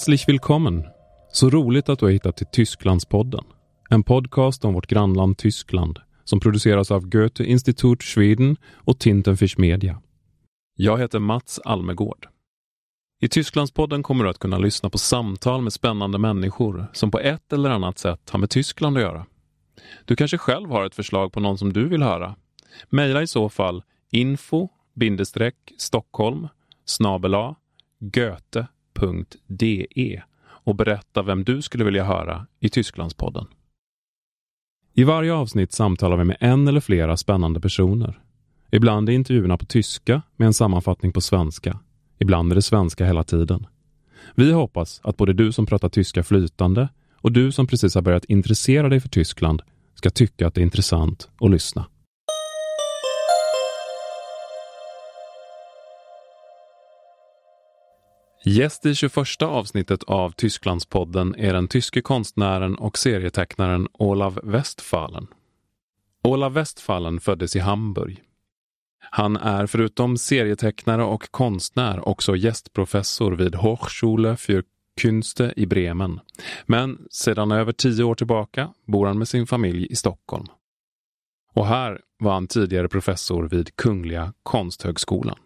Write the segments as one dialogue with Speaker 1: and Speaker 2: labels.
Speaker 1: Herzlich willkommen! Så roligt att du har hittat till Tysklandspodden. En podcast om vårt grannland Tyskland som produceras av Goethe Institut Schweden och Tintenfisch Media. Jag heter Mats Almegård. I Tysklandspodden kommer du att kunna lyssna på samtal med spännande människor som på ett eller annat sätt har med Tyskland att göra. Du kanske själv har ett förslag på någon som du vill höra? Mejla i så fall info Stockholm snabela tysklandspodden.de och berätta vem du skulle vilja höra i Tysklandspodden. I varje avsnitt samtalar vi med en eller flera spännande personer. Ibland är intervjuerna på tyska med en sammanfattning på svenska. Ibland är det svenska hela tiden. Vi hoppas att både du som pratar tyska flytande och du som precis har börjat intressera dig för Tyskland ska tycka att det är intressant att lyssna. Gäst i 21 avsnittet av Tysklandspodden är den tyske konstnären och serietecknaren Olav Westphalen. Olav Westphalen föddes i Hamburg. Han är förutom serietecknare och konstnär också gästprofessor vid Hochschule für Künste i Bremen. Men sedan över tio år tillbaka bor han med sin familj i Stockholm. Och här var han tidigare professor vid Kungliga Konsthögskolan.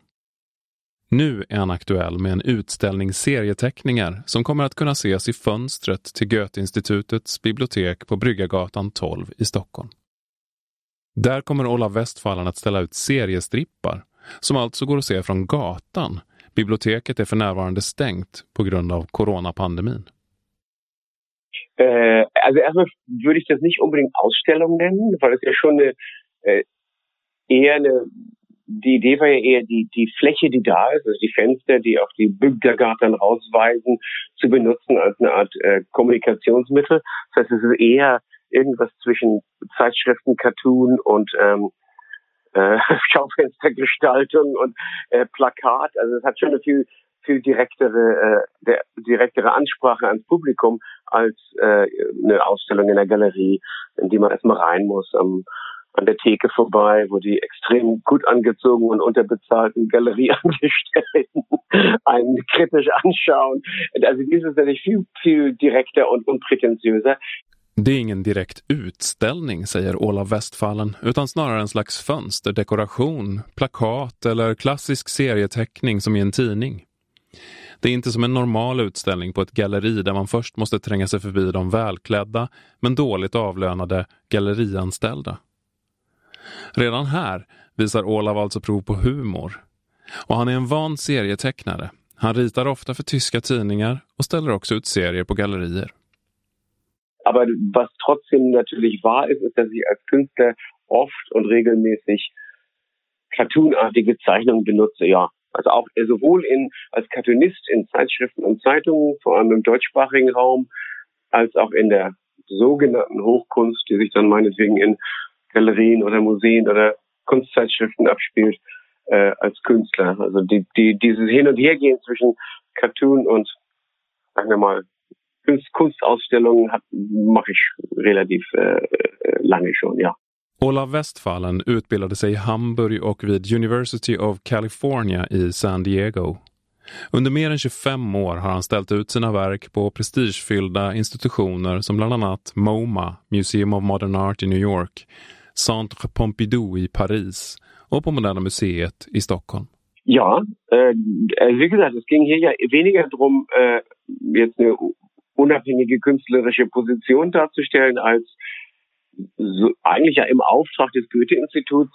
Speaker 1: Nu är han aktuell med en utställning serieteckningar som kommer att kunna ses i fönstret till Goetheinstitutets bibliotek på Bryggargatan 12 i Stockholm. Där kommer Olav Westfallen att ställa ut seriestrippar som alltså går att se från gatan. Biblioteket är för närvarande stängt på grund av coronapandemin.
Speaker 2: Äh, also erstmal würde ich das nicht unbedingt Ausstellung nennen, weil es ja schon eine, äh, eher eine die Idee war ja eher die, die Fläche, die da ist, also die Fenster, die auf die Bürgergarten rausweisen, zu benutzen als eine Art äh, Kommunikationsmittel. Das heißt, es ist eher irgendwas zwischen Zeitschriften, Cartoon und ähm, äh, Schaufenstergestaltung und äh, Plakat. Also es hat schon eine viel viel direktere, äh, der, direktere Ansprache ans Publikum als äh, eine Ausstellung in der Galerie, in die man erstmal rein muss. Ähm, an der Theke vorbei, wo die extrem gut angezogenen und unterbezahlten Galerieangestellten einen kritisch anschauen. Also dieses ist natürlich viel, viel direkter und unprätentiöser.
Speaker 1: Det är ingen direkt utställning, säger Ola Westfallen, utan snarare en slags fönsterdekoration, plakat eller klassisk serieteckning som i en tidning. Det är inte som en normal utställning på ett galleri där man först måste tränga sig förbi de välklädda men dåligt avlönade gallerianställda. Redan här visar Olav alltså prov på humor. Och han är en van serietecknare. Han ritar ofta för tyska tidningar och ställer också ut serier på gallerier.
Speaker 2: Aber was trotzdem natürlich wahr ist, ist, dass ich als Künstler oft und regelmäßig cartoonartige Zeichnungen benutze, ja. Also auch sowohl in, als Cartoonist in Zeitschriften und Zeitungen, vor allem im deutschsprachigen Raum, als auch in der sogenannten Hochkunst, die sich dann meinetwegen in Galerien oder Museen oder Kunstzeitschriften abspielt äh, als Künstler. Also die, die, dieses Hin- und Hergehen zwischen Cartoon und, sagen wir mal, Kunst, Kunstausstellungen mache ich relativ äh, äh, lange schon, ja.
Speaker 1: Olav Westfallen utbildade sig i Hamburg och vid University of California i San Diego. Under mer än 25 år har han ställt ut sina verk på prestigefyllda institutioner som bland annat MoMA, Museum of Modern Art i New York, Centre Pompidou i Paris och på Moderna Museet i Stockholm.
Speaker 2: Ja, äh, wie gesagt, es ging hier ja weniger darum, äh, jetzt eine unabhängige künstlerische Position darzustellen, als so, eigentlich ja im Auftrag des Goethe-Instituts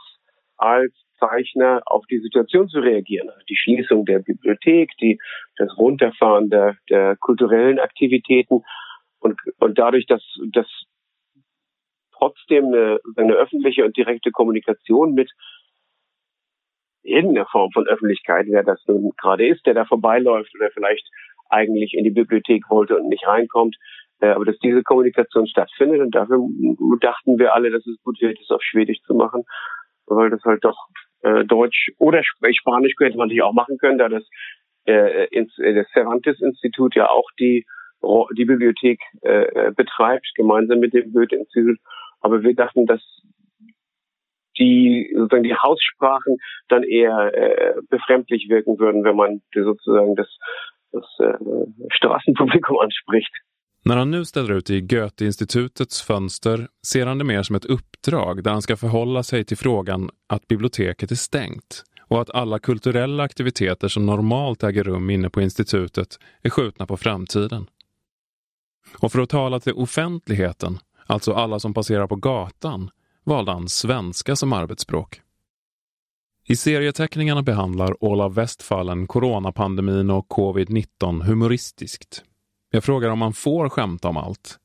Speaker 2: als Zeichner auf die Situation zu reagieren. Die Schließung der Bibliothek, die, das Runterfahren der, der kulturellen Aktivitäten und, und dadurch, dass, dass trotzdem eine, eine öffentliche und direkte Kommunikation mit irgendeiner Form von Öffentlichkeit, wer das nun gerade ist, der da vorbeiläuft oder vielleicht eigentlich in die Bibliothek wollte und nicht reinkommt, äh, aber dass diese Kommunikation stattfindet und dafür dachten wir alle, dass es gut wäre, das auf Schwedisch zu machen, weil das halt doch äh, Deutsch oder Spanisch könnte man natürlich auch machen können, da das, äh, ins, das Cervantes-Institut ja auch die die Bibliothek äh, betreibt, gemeinsam mit dem Goethe-Institut aber wir dachten, dass die sozusagen die Haussprachen dann eher äh, befremdlich wirken würden, wenn man sozusagen das das äh, Straßenpublikum anspricht.
Speaker 1: När han nu ställer ut i Goethe-institutets fönster ser han det mer som ett uppdrag där han ska förhålla sig till frågan att biblioteket är stängt och att alla kulturella aktiviteter som normalt äger rum inne på institutet är skjutna på framtiden. Och för att tala till offentligheten, alltså alla som passerar på gatan, valde han svenska som arbetsspråk. I serieteckningarna behandlar Olav Westfallen coronapandemin och covid-19 humoristiskt. Jag frågar om man får skämta om allt.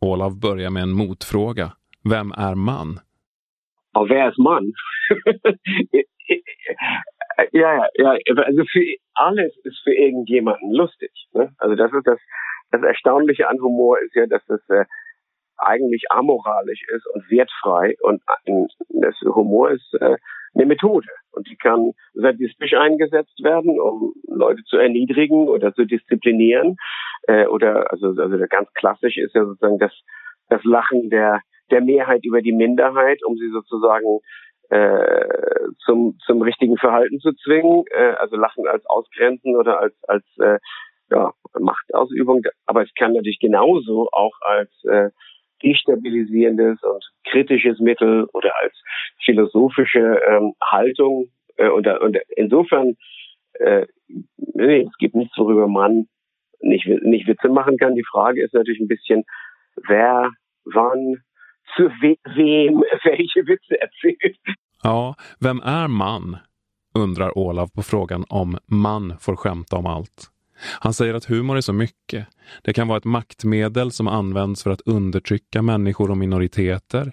Speaker 1: Olav börjar med en motfråga. Vem är man?
Speaker 2: Ja, vem är man? ja, ja, ja, also für alles ist für irgendjemanden lustig. Ne? Also alltså, das ist das, das Erstaunliche an Humor ist ja, dass es äh, eigentlich amoralisch ist und wertfrei und das Humor ist äh, eine Methode. Und die kann sadistisch eingesetzt werden, um Leute zu erniedrigen oder zu disziplinieren. Äh, oder also also ganz klassisch ist ja sozusagen das das Lachen der der Mehrheit über die Minderheit, um sie sozusagen äh, zum zum richtigen Verhalten zu zwingen, äh, also Lachen als Ausgrenzen oder als als äh, ja, Machtausübung, aber es kann natürlich genauso auch als äh, destabilisierendes und kritisches Mittel oder als philosophische ähm, Haltung. Äh, und, und insofern, äh, nee, es gibt nichts, worüber man nicht, nicht Witze machen kann. Die Frage ist natürlich ein bisschen, wer, wann, zu we wem welche Witze erzählt.
Speaker 1: Ja, vem är man? undrar Olav på frågan om man får skämta om allt. Han säger att humor är så mycket. Det kan vara ett maktmedel som används för att undertrycka människor och minoriteter.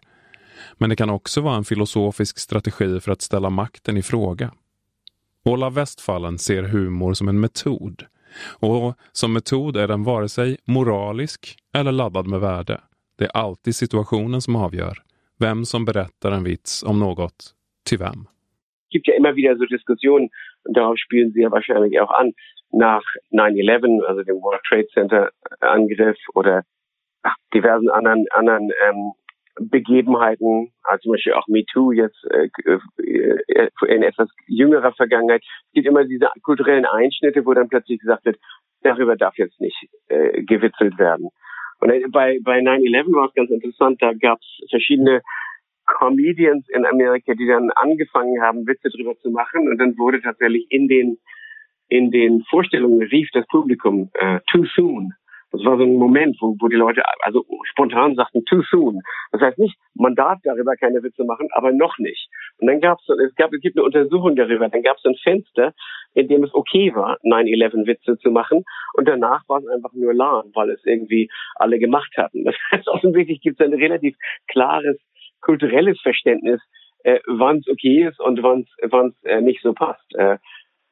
Speaker 1: Men det kan också vara en filosofisk strategi för att ställa makten i fråga. Ola Westfallen ser humor som en metod. Och som metod är den vare sig moralisk eller laddad med värde. Det är alltid situationen som avgör. Vem som berättar en vits om något till vem.
Speaker 2: Det finns ja immer wieder so Diskussionen, und darauf spielen Sie ja wahrscheinlich auch an, nach 9-11, also dem World Trade Center Angriff oder diversen anderen, anderen ähm, Begebenheiten, also zum Beispiel auch MeToo jetzt äh, äh, in etwas jüngerer Vergangenheit. Es gibt immer diese kulturellen Einschnitte, wo dann plötzlich gesagt wird, darüber darf jetzt nicht äh, gewitzelt werden. Und bei, bei 9-11 war es ganz interessant, da gab es verschiedene Comedians in Amerika, die dann angefangen haben, Witze drüber zu machen und dann wurde tatsächlich in den in den Vorstellungen rief das Publikum äh, too soon. Das war so ein Moment, wo, wo die Leute also spontan sagten too soon. Das heißt nicht, man darf darüber keine Witze machen, aber noch nicht. Und dann gab es, es gab, es gibt eine Untersuchung darüber. Dann gab es ein Fenster, in dem es okay war, 9/11 Witze zu machen. Und danach war es einfach nur lahm, weil es irgendwie alle gemacht hatten. Das heißt, offensichtlich gibt es ein relativ klares kulturelles Verständnis, äh, wann es okay ist und wann es äh, nicht so passt. Äh,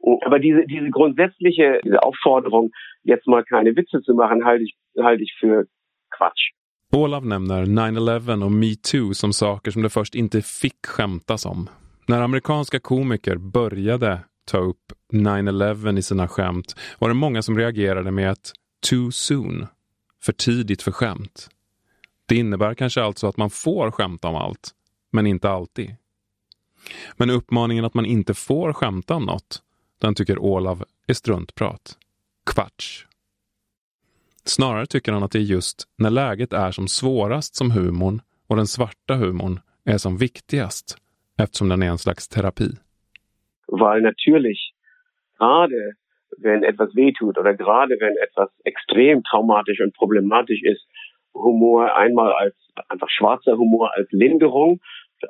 Speaker 2: Oh, aber diese, diese grundsätzliche diese Aufforderung, jetzt mal keine Witze zu machen, halte ich, halte ich für Quatsch.
Speaker 1: Olav nämner 9-11 och metoo som saker som det först inte fick skämtas om. När amerikanska komiker började ta upp 9-11 i sina skämt var det många som reagerade med ett too soon, för tidigt för skämt. Det innebär kanske alltså att man får skämta om allt, men inte alltid. Men uppmaningen att man inte får skämta om något den tycker Olav är struntprat. Kvarts. Snarare tycker han att det är just när läget är som svårast som humorn och den svarta humorn är som viktigast eftersom den är en slags terapi.
Speaker 2: Weil natürlich, gerade wenn etwas wehtut oder gerade wenn etwas extrem traumatisch und problematisch ist, Humor einmal als einfach schwarzer Humor als Linderung,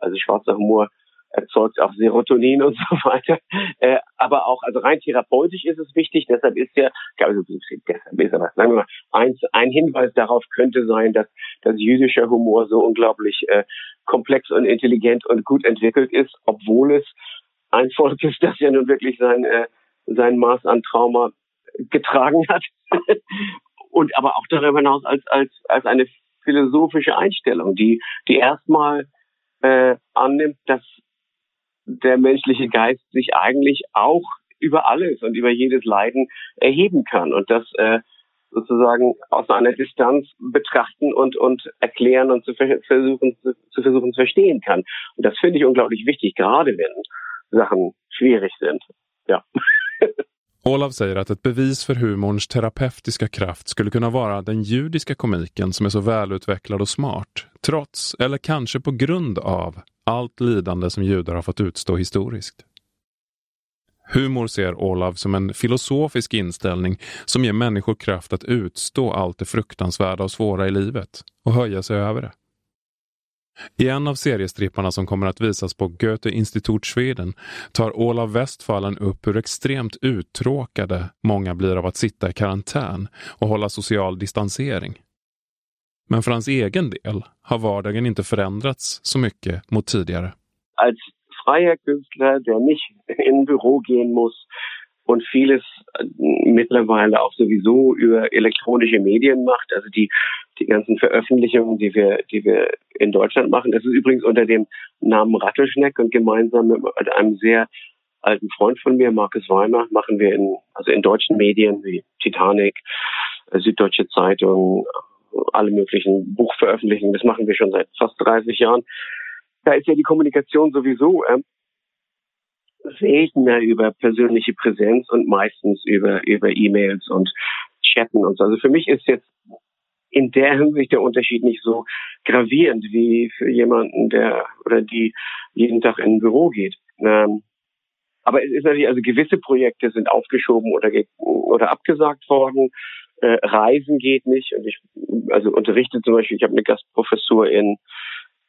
Speaker 2: also schwarzer Humor erzeugt auch Serotonin und so weiter. Äh, aber auch, also rein therapeutisch ist es wichtig, deshalb ist ja, also deshalb ist aber, sagen wir mal, ein, ein Hinweis darauf könnte sein, dass, dass jüdischer Humor so unglaublich äh, komplex und intelligent und gut entwickelt ist, obwohl es ein Volk ist, das ja nun wirklich sein, äh, sein Maß an Trauma getragen hat. und aber auch darüber hinaus als, als, als eine philosophische Einstellung, die, die erstmal äh, annimmt, dass der menschliche Geist sich eigentlich auch über alles und über jedes Leiden erheben kann und das äh, sozusagen aus einer Distanz betrachten und und erklären und zu versuchen zu, zu versuchen zu verstehen kann. Und das finde ich unglaublich wichtig, gerade wenn Sachen schwierig sind. Ja.
Speaker 1: Olav säger att ett bevis för humorns terapeutiska kraft skulle kunna vara den judiska komiken som är så välutvecklad och smart, trots, eller kanske på grund av, allt lidande som judar har fått utstå historiskt. Humor ser Olav som en filosofisk inställning som ger människor kraft att utstå allt det fruktansvärda och svåra i livet och höja sig över det. I en av seriestripparna som kommer att visas på Goethe Institut Sweden tar Olav Westfallen upp hur extremt uttråkade många blir av att sitta i karantän och hålla social distansering. Men för hans egen del har vardagen inte förändrats så mycket mot tidigare.
Speaker 2: Als freier Künstler, der nicht in Büro gehen muss und vieles äh, mittlerweile auch sowieso über elektronische Medien macht, also die die ganzen Veröffentlichungen, die wir, die wir in Deutschland machen. Das ist übrigens unter dem Namen Rattelschneck und gemeinsam mit einem sehr alten Freund von mir, Markus Weimer, machen wir in, also in deutschen Medien wie Titanic, äh, Süddeutsche Zeitung, alle möglichen Buchveröffentlichungen. Das machen wir schon seit fast 30 Jahren. Da ist ja die Kommunikation sowieso äh, seltener über persönliche Präsenz und meistens über, über E-Mails und Chatten und so. Also für mich ist jetzt in der Hinsicht der Unterschied nicht so gravierend wie für jemanden, der oder die jeden Tag in ein Büro geht. Ähm, aber es ist natürlich, also gewisse Projekte sind aufgeschoben oder, oder abgesagt worden. Äh, Reisen geht nicht und ich also unterrichte zum Beispiel, ich habe eine Gastprofessur in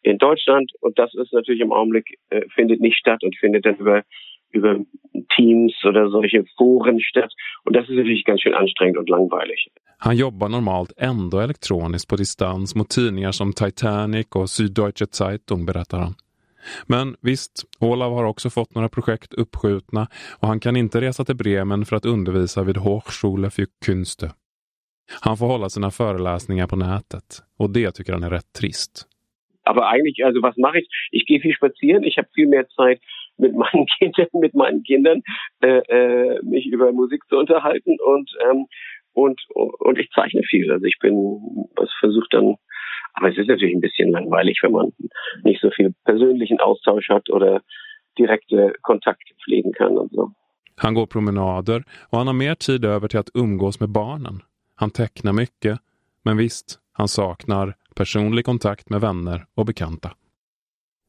Speaker 2: in Deutschland und das ist natürlich im Augenblick äh, findet nicht statt und findet dann über über Teams oder solche Foren statt. Und das ist natürlich ganz schön anstrengend und langweilig.
Speaker 1: Han jobbar normalt ändå elektroniskt på distans mot tidningar som Titanic och Süddeutsche Zeitung, berättar han. Men visst, Olav har också fått några projekt uppskjutna och han kan inte resa till Bremen för att undervisa vid Hochschule für Künste. Han får hålla sina föreläsningar på nätet och det tycker han är rätt trist.
Speaker 2: Aber eigentlich, also was mache ich? Ich gehe viel spazieren, ich habe viel mehr Zeit mit meinen Kindern, mit meinen Kindern äh, äh, mich über Musik zu unterhalten und ähm, und und ich zeichne viel. Also ich bin, was versucht dann, aber es ist natürlich ein bisschen langweilig, wenn man nicht so viel persönlichen Austausch hat oder direkte Kontakte pflegen kann und so.
Speaker 1: Han går promenader och han har mer tid över till att umgås med barnen. Han tecknar mycket, men visst, han saknar personlig kontakt med vänner och bekanta.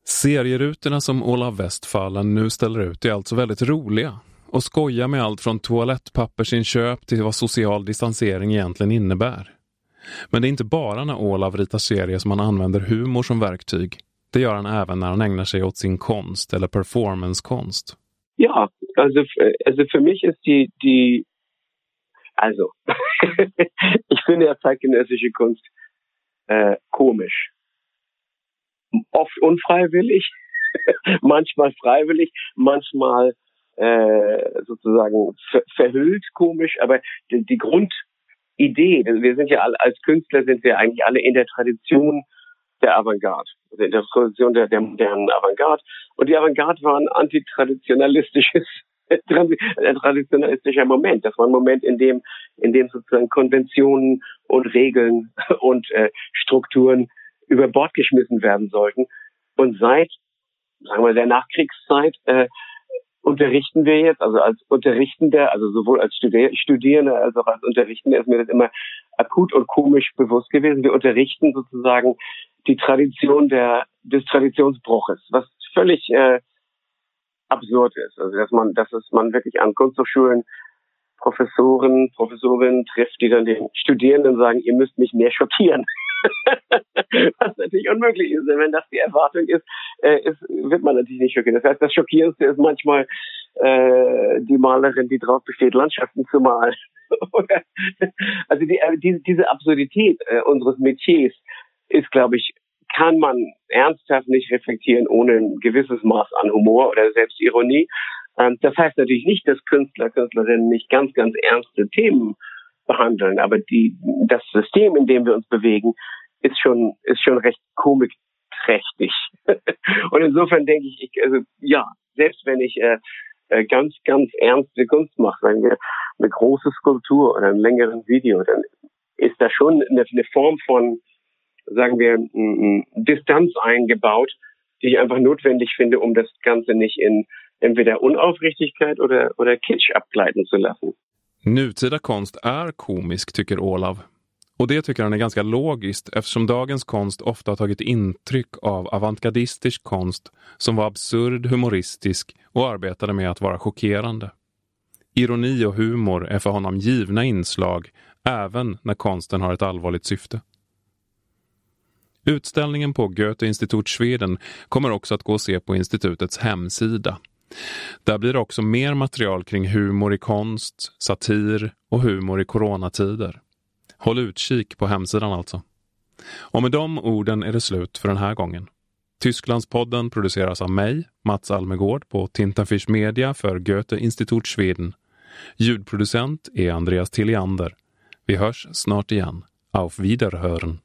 Speaker 1: Serierutorna som Olav Westfallen nu ställer ut är alltså väldigt roliga och skojar med allt från toalettpappersinköp till vad social distansering egentligen innebär. Men det är inte bara när Olav ritar serier som han använder humor som verktyg. Det gör han även när han ägnar sig åt sin konst eller performancekonst.
Speaker 2: Ja, alltså, alltså för mig är die, die also, ich finde ja zeitgenössische Kunst äh, komisch. Oft unfreiwillig, manchmal freiwillig, manchmal äh, sozusagen ver verhüllt komisch, aber die, die Grundidee, wir sind ja alle, als Künstler sind wir eigentlich alle in der Tradition der Avantgarde, also in der Tradition der, der modernen Avantgarde. Und die Avantgarde war ein antitraditionalistisches ein traditionalistischer Moment. Das war ein Moment, in dem, in dem sozusagen Konventionen und Regeln und äh, Strukturen über Bord geschmissen werden sollten. Und seit, sagen wir, der Nachkriegszeit äh, unterrichten wir jetzt, also als Unterrichtender, also sowohl als Studierende als auch als Unterrichtender ist mir das immer akut und komisch bewusst gewesen. Wir unterrichten sozusagen die Tradition der, des Traditionsbruches, was völlig äh, absurd ist. Also dass man, dass es man wirklich an Kunsthochschulen Professoren, Professorinnen trifft, die dann den Studierenden sagen, ihr müsst mich mehr schockieren. Was natürlich unmöglich ist. Wenn das die Erwartung ist, äh, ist, wird man natürlich nicht schockieren. Das heißt, das Schockierendste ist manchmal äh, die Malerin, die drauf besteht, Landschaften zu malen. also die, äh, die, diese Absurdität äh, unseres Metiers ist, glaube ich, kann man ernsthaft nicht reflektieren ohne ein gewisses Maß an Humor oder Selbstironie. Ähm, das heißt natürlich nicht, dass Künstler, Künstlerinnen nicht ganz, ganz ernste Themen behandeln, aber die, das System, in dem wir uns bewegen, ist schon, ist schon recht komikträchtig. Und insofern denke ich, ich, also ja, selbst wenn ich äh, äh, ganz, ganz ernste Kunst mache, sagen wir eine große Skulptur oder ein längeres Video, dann ist da schon eine, eine Form von sagen wir, Distanz eingebaut, die ich einfach notwendig finde, um das Ganze nicht in entweder Unaufrichtigkeit oder, oder Kitsch abgleiten zu lassen.
Speaker 1: Nutida konst är komisk, tycker Olav. Och det tycker han är ganska logiskt eftersom dagens konst ofta har tagit intryck av avantgardistisk konst som var absurd, humoristisk och arbetade med att vara chockerande. Ironi och humor är för honom givna inslag även när konsten har ett allvarligt syfte. Utställningen på Goethe Institut Sweden kommer också att gå att se på institutets hemsida. Där blir det också mer material kring humor i konst, satir och humor i coronatider. Håll utkik på hemsidan alltså. Och med de orden är det slut för den här gången. Tysklandspodden produceras av mig, Mats Almegård på Tintenfisch Media för Goethe Institut Sweden. Ljudproducent är Andreas Tilliander. Vi hörs snart igen. Auf Wiederhören!